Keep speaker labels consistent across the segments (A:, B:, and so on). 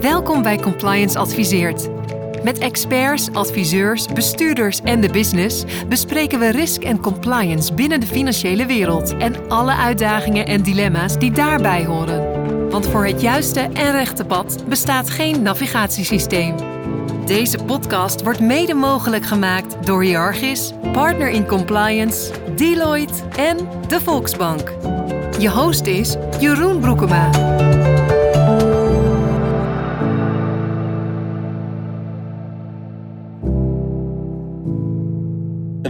A: Welkom bij Compliance Adviseert. Met experts, adviseurs, bestuurders en de business bespreken we risk en compliance binnen de financiële wereld en alle uitdagingen en dilemma's die daarbij horen. Want voor het juiste en rechte pad bestaat geen navigatiesysteem. Deze podcast wordt mede mogelijk gemaakt door Jargis, Partner in Compliance, Deloitte en de Volksbank. Je host is Jeroen Broekema.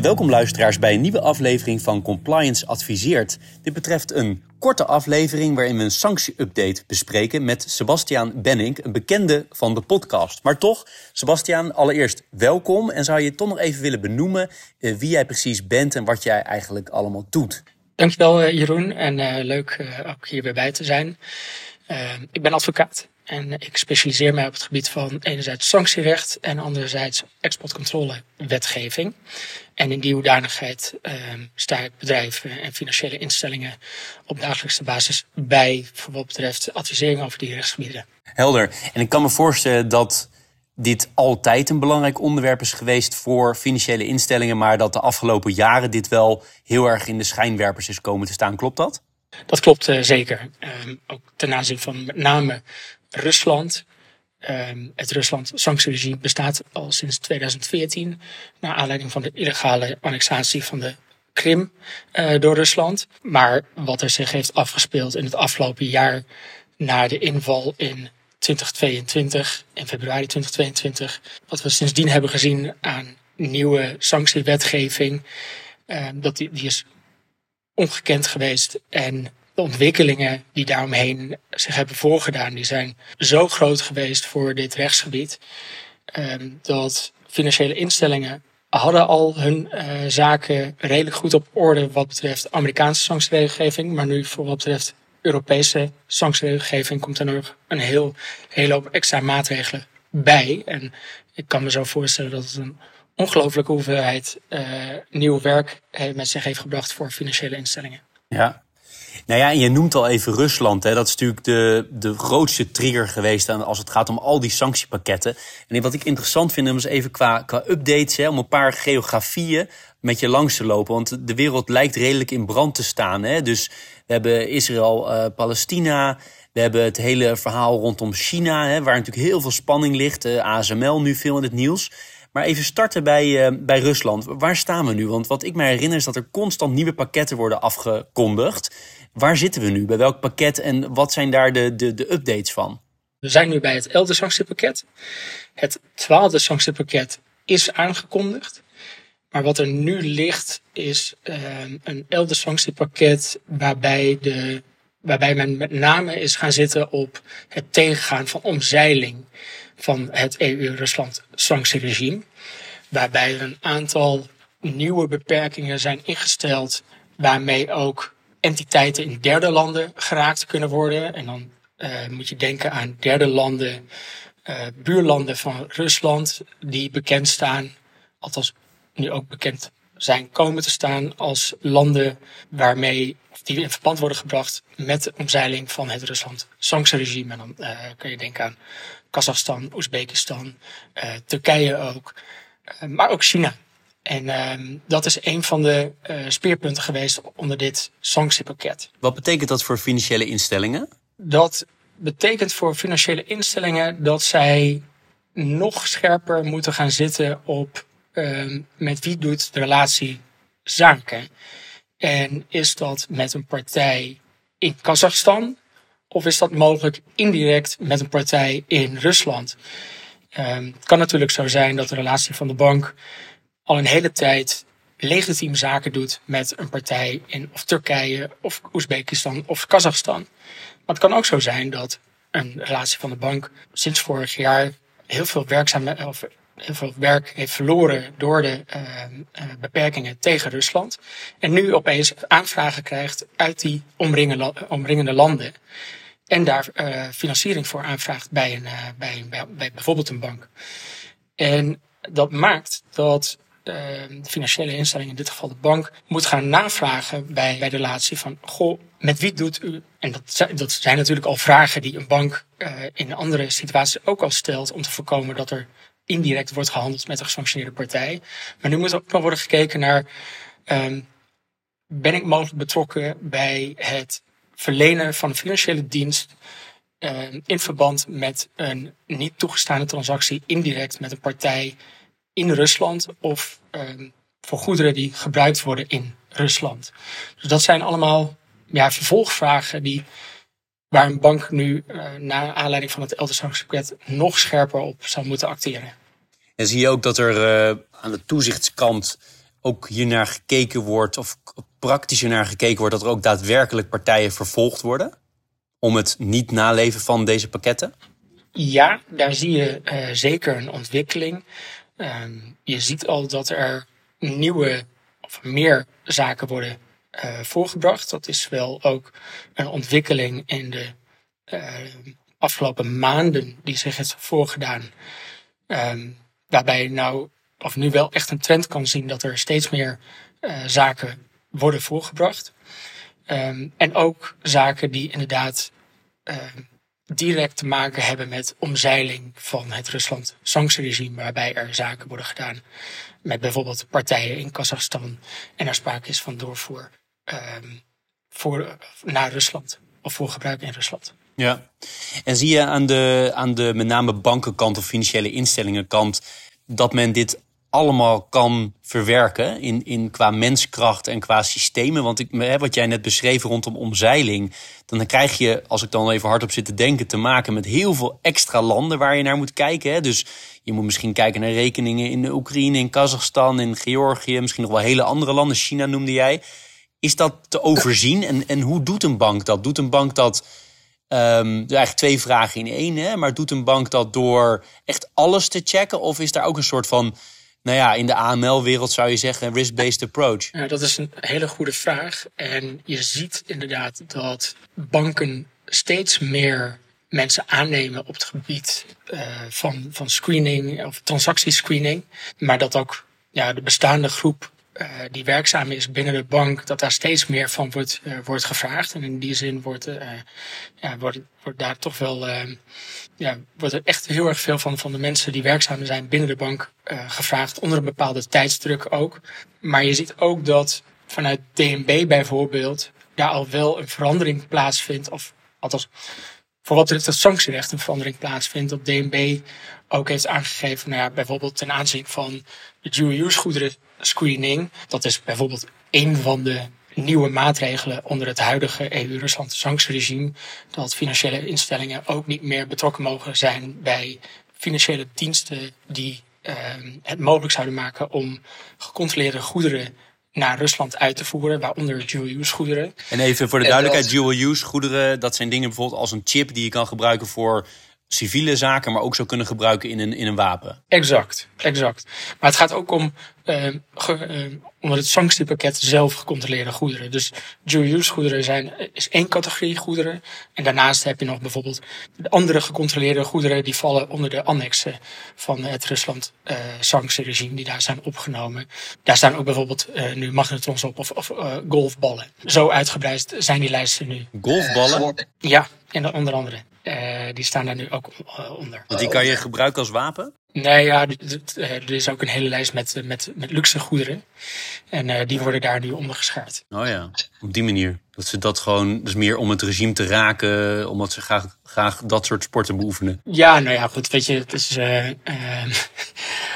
B: Welkom luisteraars bij een nieuwe aflevering van Compliance Adviseert. Dit betreft een korte aflevering waarin we een sanctie-update bespreken met Sebastiaan Benning, een bekende van de podcast. Maar toch, Sebastiaan, allereerst welkom. En zou je toch nog even willen benoemen eh, wie jij precies bent en wat jij eigenlijk allemaal doet?
C: Dankjewel uh, Jeroen en uh, leuk uh, ook hier weer bij te zijn. ik ben advocaat en ik specialiseer mij op het gebied van enerzijds sanctierecht en anderzijds exportcontrolewetgeving. En in die hoedanigheid sta ik bedrijven en financiële instellingen op dagelijkse basis bij voor wat betreft advisering over die rechtsgebieden.
B: Helder. En ik kan me voorstellen dat dit altijd een belangrijk onderwerp is geweest voor financiële instellingen, maar dat de afgelopen jaren dit wel heel erg in de schijnwerpers is komen te staan. Klopt dat?
C: Dat klopt uh, zeker. Um, ook ten aanzien van met name Rusland. Um, het Rusland-sanctieregime bestaat al sinds 2014, naar aanleiding van de illegale annexatie van de Krim uh, door Rusland. Maar wat er zich heeft afgespeeld in het afgelopen jaar na de inval in 2022, in februari 2022. Wat we sindsdien hebben gezien aan nieuwe sanctiewetgeving, uh, dat die, die is ongekend geweest. En de ontwikkelingen die daaromheen zich hebben voorgedaan, die zijn zo groot geweest voor dit rechtsgebied, uh, dat financiële instellingen hadden al hun uh, zaken redelijk goed op orde wat betreft Amerikaanse sanctieregelgeving, maar nu voor wat betreft Europese sanctieregelgeving komt er nog een heel, hele hoop extra maatregelen bij. En ik kan me zo voorstellen dat het een ongelooflijke hoeveelheid uh, nieuw werk met zich heeft gebracht voor financiële instellingen.
B: Ja. Nou ja, en je noemt al even Rusland. Hè. Dat is natuurlijk de, de grootste trigger geweest als het gaat om al die sanctiepakketten. En wat ik interessant vind, is even qua, qua updates, hè, om een paar geografieën met je langs te lopen. Want de wereld lijkt redelijk in brand te staan. Hè. Dus we hebben Israël, uh, Palestina. We hebben het hele verhaal rondom China, hè, waar natuurlijk heel veel spanning ligt. Uh, ASML nu veel in het nieuws. Maar even starten bij, uh, bij Rusland. Waar staan we nu? Want wat ik me herinner is dat er constant nieuwe pakketten worden afgekondigd. Waar zitten we nu? Bij welk pakket en wat zijn daar de, de, de updates van?
C: We zijn nu bij het elfde sanctiepakket. Het twaalfde sanctiepakket is aangekondigd. Maar wat er nu ligt is uh, een elfde sanctiepakket waarbij, de, waarbij men met name is gaan zitten op het tegengaan van omzeiling van het EU-Rusland sanctieregime. Waarbij een aantal nieuwe beperkingen zijn ingesteld waarmee ook entiteiten in derde landen geraakt kunnen worden. En dan uh, moet je denken aan derde landen, uh, buurlanden van Rusland, die bekend staan, althans nu ook bekend zijn komen te staan als landen waarmee die in verband worden gebracht met de omzeiling van het Rusland-sanctieregime. En dan uh, kun je denken aan Kazachstan, Oezbekistan, uh, Turkije ook, uh, maar ook China. En uh, dat is een van de speerpunten geweest onder dit sanctiepakket.
B: Wat betekent dat voor financiële instellingen?
C: Dat betekent voor financiële instellingen dat zij nog scherper moeten gaan zitten op uh, met wie doet de relatie zaken. En is dat met een partij in Kazachstan of is dat mogelijk indirect met een partij in Rusland? Um, het kan natuurlijk zo zijn dat de relatie van de bank al een hele tijd legitiem zaken doet met een partij in of Turkije of Oezbekistan of Kazachstan. Maar het kan ook zo zijn dat een relatie van de bank sinds vorig jaar heel veel werkzaamheden veel werk heeft verloren door de uh, uh, beperkingen tegen Rusland. En nu opeens aanvragen krijgt uit die omringende landen. En daar uh, financiering voor aanvraagt bij, een, bij, bij, bij bijvoorbeeld een bank. En dat maakt dat de financiële instelling, in dit geval de bank, moet gaan navragen bij, bij de relatie van, goh, met wie doet u? En dat, dat zijn natuurlijk al vragen die een bank in andere situaties ook al stelt om te voorkomen dat er indirect wordt gehandeld met een gesanctioneerde partij. Maar nu moet ook nog worden gekeken naar, um, ben ik mogelijk betrokken bij het verlenen van financiële dienst um, in verband met een niet toegestane transactie indirect met een partij in Rusland of um, voor goederen die gebruikt worden in Rusland. Dus dat zijn allemaal ja, vervolgvragen die waar een bank nu uh, na aanleiding van het Eldersanctiepakket nog scherper op zou moeten acteren.
B: En zie je ook dat er uh, aan de toezichtskant ook hiernaar gekeken wordt, of praktischer naar gekeken wordt, dat er ook daadwerkelijk partijen vervolgd worden? Om het niet naleven van deze pakketten?
C: Ja, daar zie je uh, zeker een ontwikkeling. Uh, je ziet al dat er nieuwe of meer zaken worden uh, voorgebracht. Dat is wel ook een ontwikkeling in de afgelopen maanden die zich heeft voorgedaan. Waarbij nou, of nu wel echt een trend kan zien dat er steeds meer uh, zaken worden voorgebracht. Um, en ook zaken die inderdaad uh, direct te maken hebben met omzeiling van het Rusland-sanctieregime, waarbij er zaken worden gedaan met bijvoorbeeld partijen in Kazachstan en er sprake is van doorvoer um, voor, naar Rusland of voor gebruik in Rusland.
B: Ja, en zie je aan de, aan de met name bankenkant of financiële instellingenkant dat men dit allemaal kan verwerken in, in qua menskracht en qua systemen. Want ik, wat jij net beschreef rondom omzeiling, dan krijg je, als ik dan even hardop zit te denken, te maken met heel veel extra landen waar je naar moet kijken. Hè. Dus je moet misschien kijken naar rekeningen in de Oekraïne, in Kazachstan, in Georgië, misschien nog wel hele andere landen. China noemde jij. Is dat te overzien en, en hoe doet een bank dat? Doet een bank dat Um, eigenlijk twee vragen in één. Hè? Maar doet een bank dat door echt alles te checken? Of is daar ook een soort van, nou ja, in de AML-wereld zou je zeggen, risk-based approach?
C: Dat is een hele goede vraag. En je ziet inderdaad dat banken steeds meer mensen aannemen op het gebied uh, van, van screening of transactiescreening. Maar dat ook ja, de bestaande groep die werkzaam is binnen de bank, dat daar steeds meer van wordt, uh, wordt gevraagd. En in die zin wordt, uh, ja, wordt, wordt daar toch wel, ja, wordt er echt heel erg veel van, van de mensen die werkzaam zijn binnen de bank gevraagd, onder een bepaalde tijdsdruk ook. Maar je ziet ook dat vanuit DNB bijvoorbeeld daar al wel een verandering plaatsvindt, of althans voor wat betreft het sanctierecht een verandering plaatsvindt. Dat DNB ook heeft aangegeven, nou ja, bijvoorbeeld ten aanzien van de dual-use goederen screening. Dat is bijvoorbeeld een van de nieuwe maatregelen onder het huidige EU-Rusland sanctieregime. Dat financiële instellingen ook niet meer betrokken mogen zijn bij financiële diensten die uh, het mogelijk zouden maken om gecontroleerde goederen naar Rusland uit te voeren, waaronder dual-use goederen.
B: En even voor de duidelijkheid, dual-use goederen, dat zijn dingen bijvoorbeeld als een chip die je kan gebruiken voor civiele zaken, maar ook zou kunnen gebruiken in een, in een wapen.
C: Exact, exact. Maar het gaat ook om, uh, ge, uh, om het sanctiepakket zelf gecontroleerde goederen. Dus dual-use goederen zijn, is één categorie goederen. En daarnaast heb je nog bijvoorbeeld de andere gecontroleerde goederen die vallen onder de annexen van het Rusland uh, sanctieregime die daar zijn opgenomen. Daar staan ook bijvoorbeeld uh, nu magnetrons op of, of uh, golfballen. Zo uitgebreid zijn die lijsten nu.
B: Golfballen?
C: Ja, en onder andere. Uh, die staan daar nu ook uh, onder.
B: Want die kan je gebruiken als wapen?
C: Nee, ja, er is ook een hele lijst met, met, met luxe goederen. En die worden daar nu onder geschaard.
B: Oh ja, op die manier. Dat ze dat gewoon, dus meer om het regime te raken, omdat ze graag, graag dat soort sporten beoefenen.
C: Ja, nou ja, goed, weet je, het is.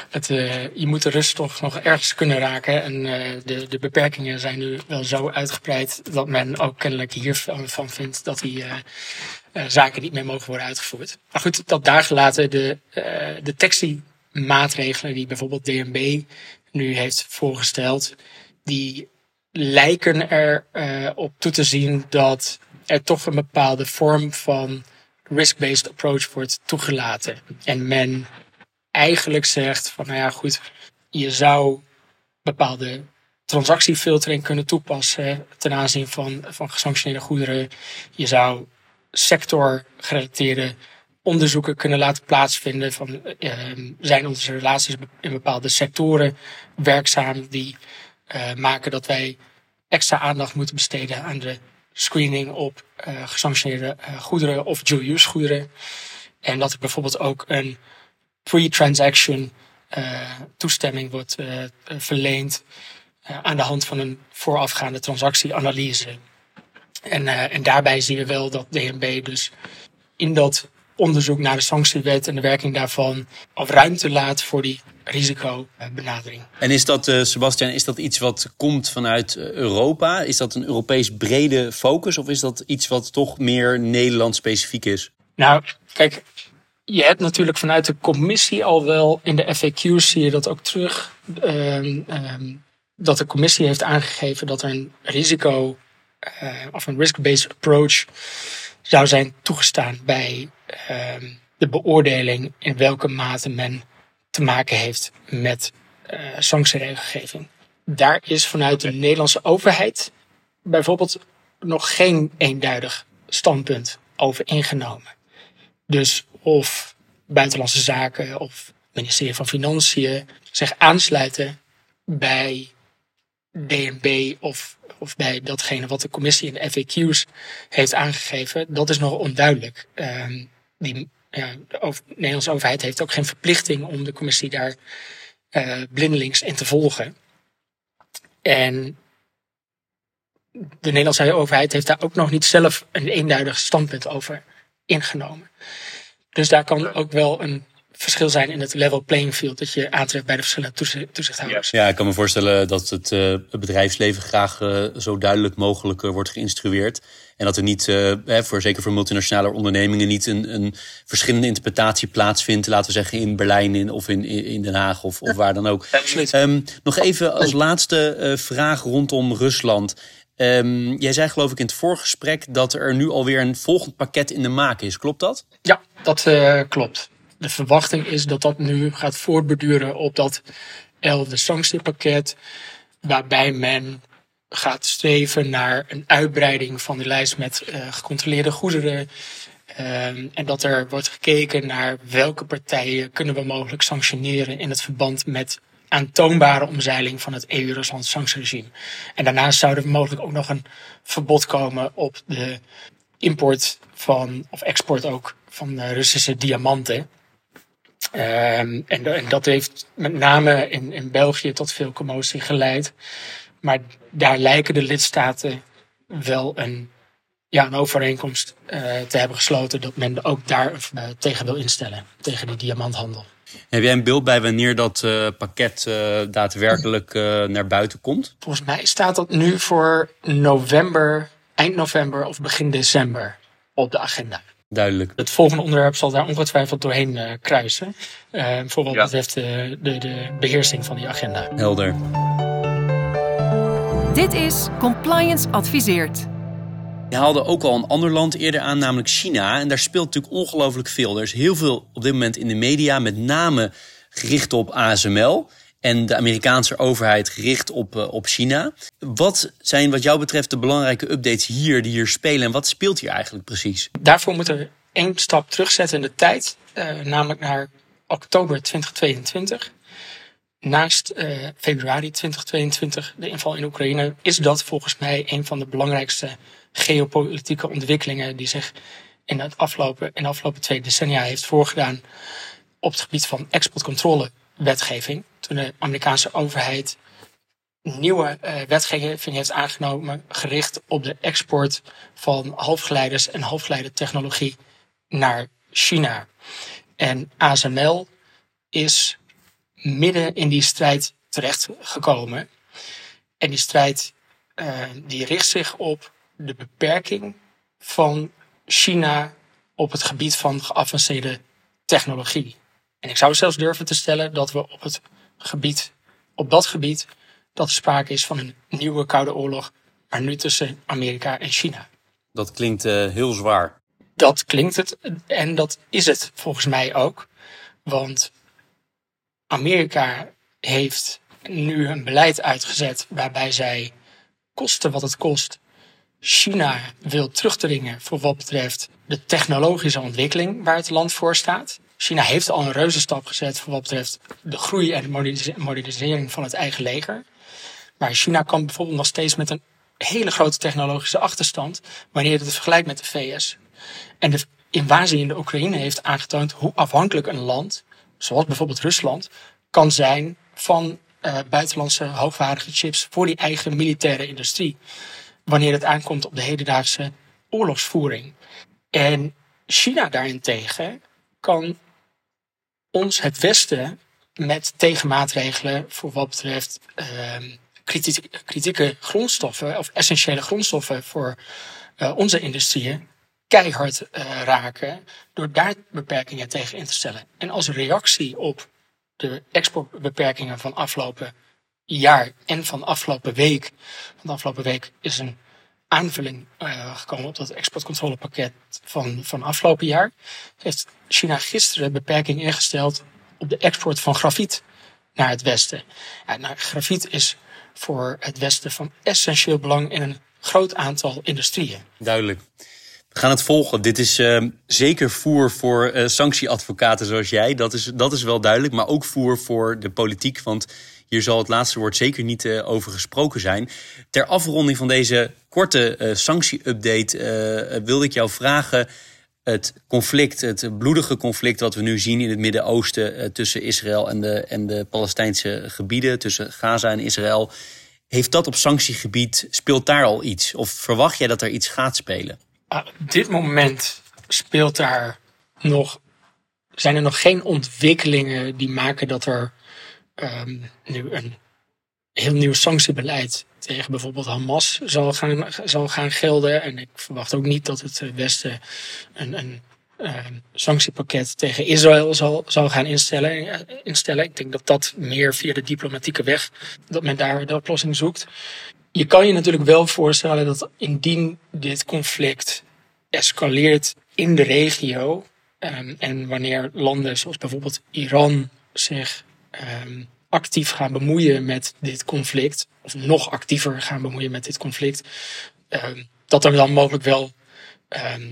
C: het, je moet de rust toch nog ergens kunnen raken. En de, de beperkingen zijn nu wel zo uitgebreid dat men ook kennelijk hiervan van vindt dat die zaken niet meer mogen worden uitgevoerd. Maar goed, dat daar gelaten de, de textiemaatregelen die bijvoorbeeld DNB nu heeft voorgesteld, die lijken er uh, op toe te zien dat er toch een bepaalde vorm van risk-based approach wordt toegelaten. En men eigenlijk zegt van nou ja goed, je zou bepaalde transactiefiltering kunnen toepassen ten aanzien van, van gesanctioneerde goederen. Je zou sectorgerelateerde onderzoeken kunnen laten plaatsvinden. Van, uh, zijn onze relaties in bepaalde sectoren werkzaam die maken dat wij extra aandacht moeten besteden aan de screening op uh, gesanctioneerde uh, goederen of dual-use goederen. En dat er bijvoorbeeld ook een pre-transaction toestemming wordt verleend aan de hand van een voorafgaande transactieanalyse. En, en daarbij zien we wel dat DNB dus in dat onderzoek naar de sanctiewet en de werking daarvan of ruimte laat voor die risicobenadering.
B: En is dat, uh, Sebastian, is dat iets wat komt vanuit eh, Europa? Is dat een Europees brede focus of is dat iets wat toch meer Nederland specifiek is?
C: Nou, kijk, je hebt natuurlijk vanuit de commissie al wel in de FAQ's zie je dat ook terug. Uh, dat de commissie heeft aangegeven dat er een risico uh, of een risk-based approach zou zijn toegestaan bij ehm, de beoordeling in welke mate men te maken heeft met uh, sanctieregelgeving. Daar is vanuit de Nederlandse overheid bijvoorbeeld nog geen eenduidig standpunt over ingenomen. Dus of Buitenlandse Zaken of het ministerie van Financiën zich aansluiten bij DNB of, of bij datgene wat de commissie in de FAQ's heeft aangegeven, dat is nog onduidelijk. Um, de Nederlandse overheid heeft ook geen verplichting om de commissie daar uh, blindelings in te volgen. En de Nederlandse overheid heeft daar ook nog niet zelf een eenduidig standpunt over ingenomen. Dus daar kan ook wel een verschil zijn in het level playing field dat je aantreft bij de verschillende toezichthouders.
B: Ja, ik kan me voorstellen dat het, uh, het bedrijfsleven graag uh, zo duidelijk mogelijk uh, wordt geïnstrueerd. En dat er niet, voor, zeker voor multinationale ondernemingen, niet een, een verschillende interpretatie plaatsvindt. Laten we zeggen in Berlijn in, of in, in Den Haag of, of waar dan ook. Um, nog even als laatste vraag rondom Rusland. Um, jij zei geloof ik in het voorgesprek dat er nu alweer een volgend pakket in de maak is. Klopt dat?
C: Ja, dat klopt de verwachting is dat dat nu gaat voortbeduren op dat elfde sanctiepakket, waarbij men gaat streven naar een uitbreiding van de lijst met uh, gecontroleerde goederen. Um, en dat er wordt gekeken naar welke partijen kunnen we mogelijk sanctioneren in het verband met aantoonbare omzeiling van het EU-Rusland sanctieregime. En daarnaast zou er mogelijk ook nog een verbod komen op de import van, of export ook, van Russische diamanten. Um, en, en, dat heeft met name in, in België tot veel commotie geleid. Maar daar lijken de lidstaten wel een, ja, een overeenkomst uh, te hebben gesloten dat men ook daar uh, tegen wil instellen, tegen die diamanthandel.
B: Heb jij een beeld bij wanneer dat uh, pakket daadwerkelijk naar buiten komt?
C: Volgens mij staat dat nu voor november, eind november of begin december op de agenda.
B: Duidelijk.
C: Het volgende onderwerp zal daar ongetwijfeld doorheen uh, kruisen. Uh, voor wat ja. betreft uh, de, de beheersing van die agenda.
B: Helder.
A: Dit is Compliance Adviseert.
B: Je haalde ook al een ander land eerder aan, namelijk China. En daar speelt natuurlijk ongelooflijk veel. Er is heel veel op dit moment in de media, met name gericht op ASML en de Amerikaanse overheid gericht op, uh, op China. Wat zijn wat jou betreft de belangrijke updates hier die hier spelen en wat speelt hier eigenlijk precies?
C: Daarvoor moeten we één stap terugzetten in de tijd, uh, namelijk naar oktober 2022. Naast uh, februari 2022, de inval in Oekraïne, is dat volgens mij een van de belangrijkste geopolitieke ontwikkelingen die zich in, het afgelopen, in de afgelopen twee decennia heeft voorgedaan op het gebied van exportcontrolewetgeving toen de Amerikaanse overheid nieuwe uh, wetgeving heeft aangenomen gericht op de export van halfgeleiders en halfgeleidertechnologie naar China. En ASML is midden in die strijd terechtgekomen. En die strijd uh, die richt zich op de beperking van China op het gebied van geavanceerde technologie. En ik zou zelfs durven te stellen dat we op het gebied, op dat gebied, dat er sprake is van een nieuwe Koude Oorlog, maar nu tussen Amerika en China.
B: Dat klinkt uh, heel zwaar.
C: Dat klinkt het en dat is het volgens mij ook. Want Amerika heeft nu een beleid uitgezet waarbij zij kosten wat het kost China wil terugdringen voor wat betreft de technologische ontwikkeling waar het land voor staat. China heeft al een reuze stap gezet voor wat betreft de groei en de modernisering van het eigen leger. Maar China kan bijvoorbeeld nog steeds met een hele grote technologische achterstand wanneer het vergelijkt met de VS. En de invasie in de Oekraïne heeft aangetoond hoe afhankelijk een land, zoals bijvoorbeeld Rusland, kan zijn van uh, buitenlandse hoogwaardige chips voor die eigen militaire industrie. Wanneer het aankomt op de hedendaagse oorlogsvoering. En China daarentegen kan ons, het Westen, met tegenmaatregelen voor wat betreft uh, kritieke, grondstoffen of essentiële grondstoffen voor uh, onze industrieën keihard uh, raken door daar beperkingen tegen in te stellen. En als reactie op de exportbeperkingen van afgelopen jaar en van afgelopen week. De afgelopen week is een aanvulling uh, gekomen op dat exportcontrolepakket van, van afgelopen jaar. Heeft China gisteren beperking ingesteld op de export van grafiet naar het Westen. Ja, nou, grafiet is voor het Westen van essentieel belang in een groot aantal industrieën.
B: Duidelijk. We gaan het volgen. Dit is uh, zeker voer voor uh, sanctieadvocaten zoals jij. Dat is, dat is wel duidelijk. Maar ook voer voor de politiek. Want hier zal het laatste woord zeker niet uh, over gesproken zijn. Ter afronding van deze korte sanctie-update wilde ik jou vragen. Het conflict, het bloedige conflict wat we nu zien in het Midden-Oosten tussen Israël en de, en de Palestijnse gebieden, tussen Gaza en Israël. Heeft dat op sanctiegebied, speelt daar al iets? Of verwacht jij dat er iets gaat spelen?
C: op dit moment speelt daar nog, zijn er nog geen ontwikkelingen die maken dat er um, nu een heel nieuw sanctiebeleid tegen bijvoorbeeld Hamas zal gaan, zal gaan gelden. En ik verwacht ook niet dat het Westen een, een uh, sanctiepakket tegen Israël zal, zal gaan instellen, instellen. Ik denk dat dat meer via de diplomatieke weg, dat men daar de oplossing zoekt. Je kan je natuurlijk wel voorstellen dat indien dit conflict escaleert in de regio. Um, en wanneer landen zoals bijvoorbeeld Iran zich um, actief gaan bemoeien met dit conflict, of nog actiever gaan bemoeien met dit conflict, um, dat er dan mogelijk wel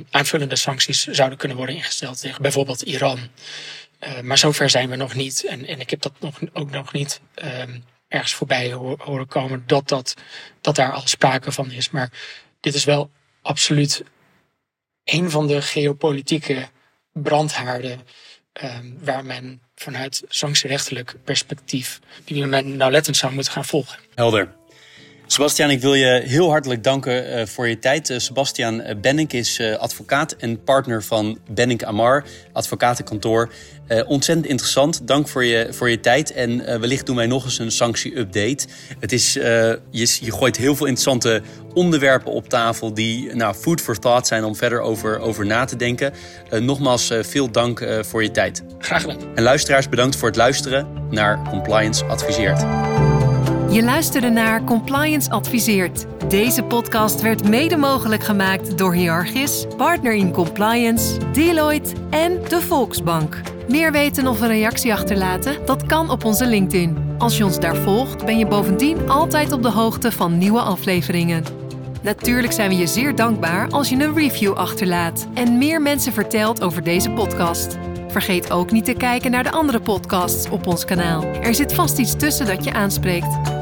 C: aanvullende sancties zouden kunnen worden ingesteld tegen bijvoorbeeld Iran. Uh, maar zover zijn we nog niet. En, en ik heb dat nog, ook nog niet ergens voorbij horen komen dat, dat, dat daar al sprake van is. Maar dit is wel absoluut een van de geopolitieke brandhaarden um, waar men vanuit sanctierechtelijk perspectief, die men nauwlettend zou moeten gaan volgen.
B: Helder. Sebastian, ik wil je heel hartelijk danken uh, voor je tijd. Uh, Sebastian Benink is uh, advocaat en partner van Benink Amar, advocatenkantoor. ontzettend interessant. Dank voor je, voor je tijd. En wellicht doen wij nog eens een sanctie-update. Het is, je, je gooit heel veel interessante onderwerpen op tafel die nou, food for thought zijn om verder over, over na te denken. nogmaals, veel dank voor je tijd.
C: Graag gedaan.
B: En luisteraars, bedankt voor het luisteren naar Compliance Adviseert.
A: Je luisterde naar Compliance Adviseert. Deze podcast werd mede mogelijk gemaakt door Hierarchis, Partner in Compliance, Deloitte en de Volksbank. Meer weten of een reactie achterlaten? Dat kan op onze LinkedIn. Als je ons daar volgt, ben je bovendien altijd op de hoogte van nieuwe afleveringen. Natuurlijk zijn we je zeer dankbaar als je een review achterlaat en meer mensen vertelt over deze podcast. Vergeet ook niet te kijken naar de andere podcasts op ons kanaal. Er zit vast iets tussen dat je aanspreekt.